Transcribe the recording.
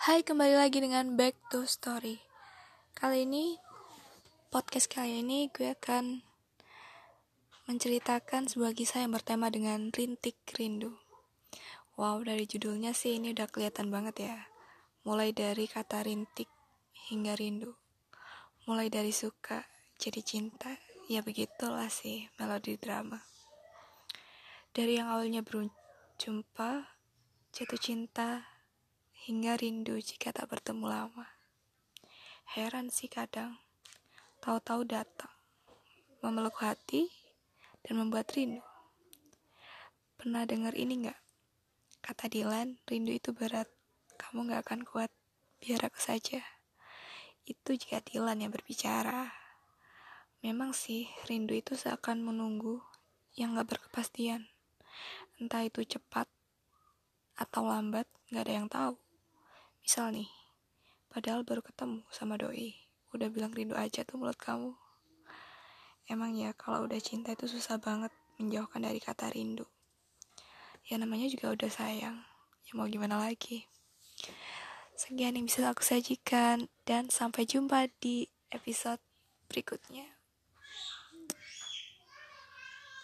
Hai, kembali lagi dengan Back to Story. Kali ini, podcast kali ini gue akan menceritakan sebuah kisah yang bertema dengan rintik rindu. Wow, dari judulnya sih ini udah kelihatan banget ya. Mulai dari kata rintik hingga rindu. Mulai dari suka jadi cinta. Ya begitulah sih melodi drama. Dari yang awalnya berjumpa, jatuh cinta, hingga rindu jika tak bertemu lama. Heran sih kadang, tahu-tahu datang, memeluk hati, dan membuat rindu. Pernah dengar ini nggak? Kata Dilan, rindu itu berat, kamu nggak akan kuat, biar aku saja. Itu jika Dilan yang berbicara. Memang sih, rindu itu seakan menunggu yang gak berkepastian. Entah itu cepat atau lambat, gak ada yang tahu. Misal nih, padahal baru ketemu sama doi, udah bilang rindu aja tuh mulut kamu. Emang ya kalau udah cinta itu susah banget menjauhkan dari kata rindu. Ya namanya juga udah sayang, ya mau gimana lagi. Sekian yang bisa aku sajikan dan sampai jumpa di episode berikutnya.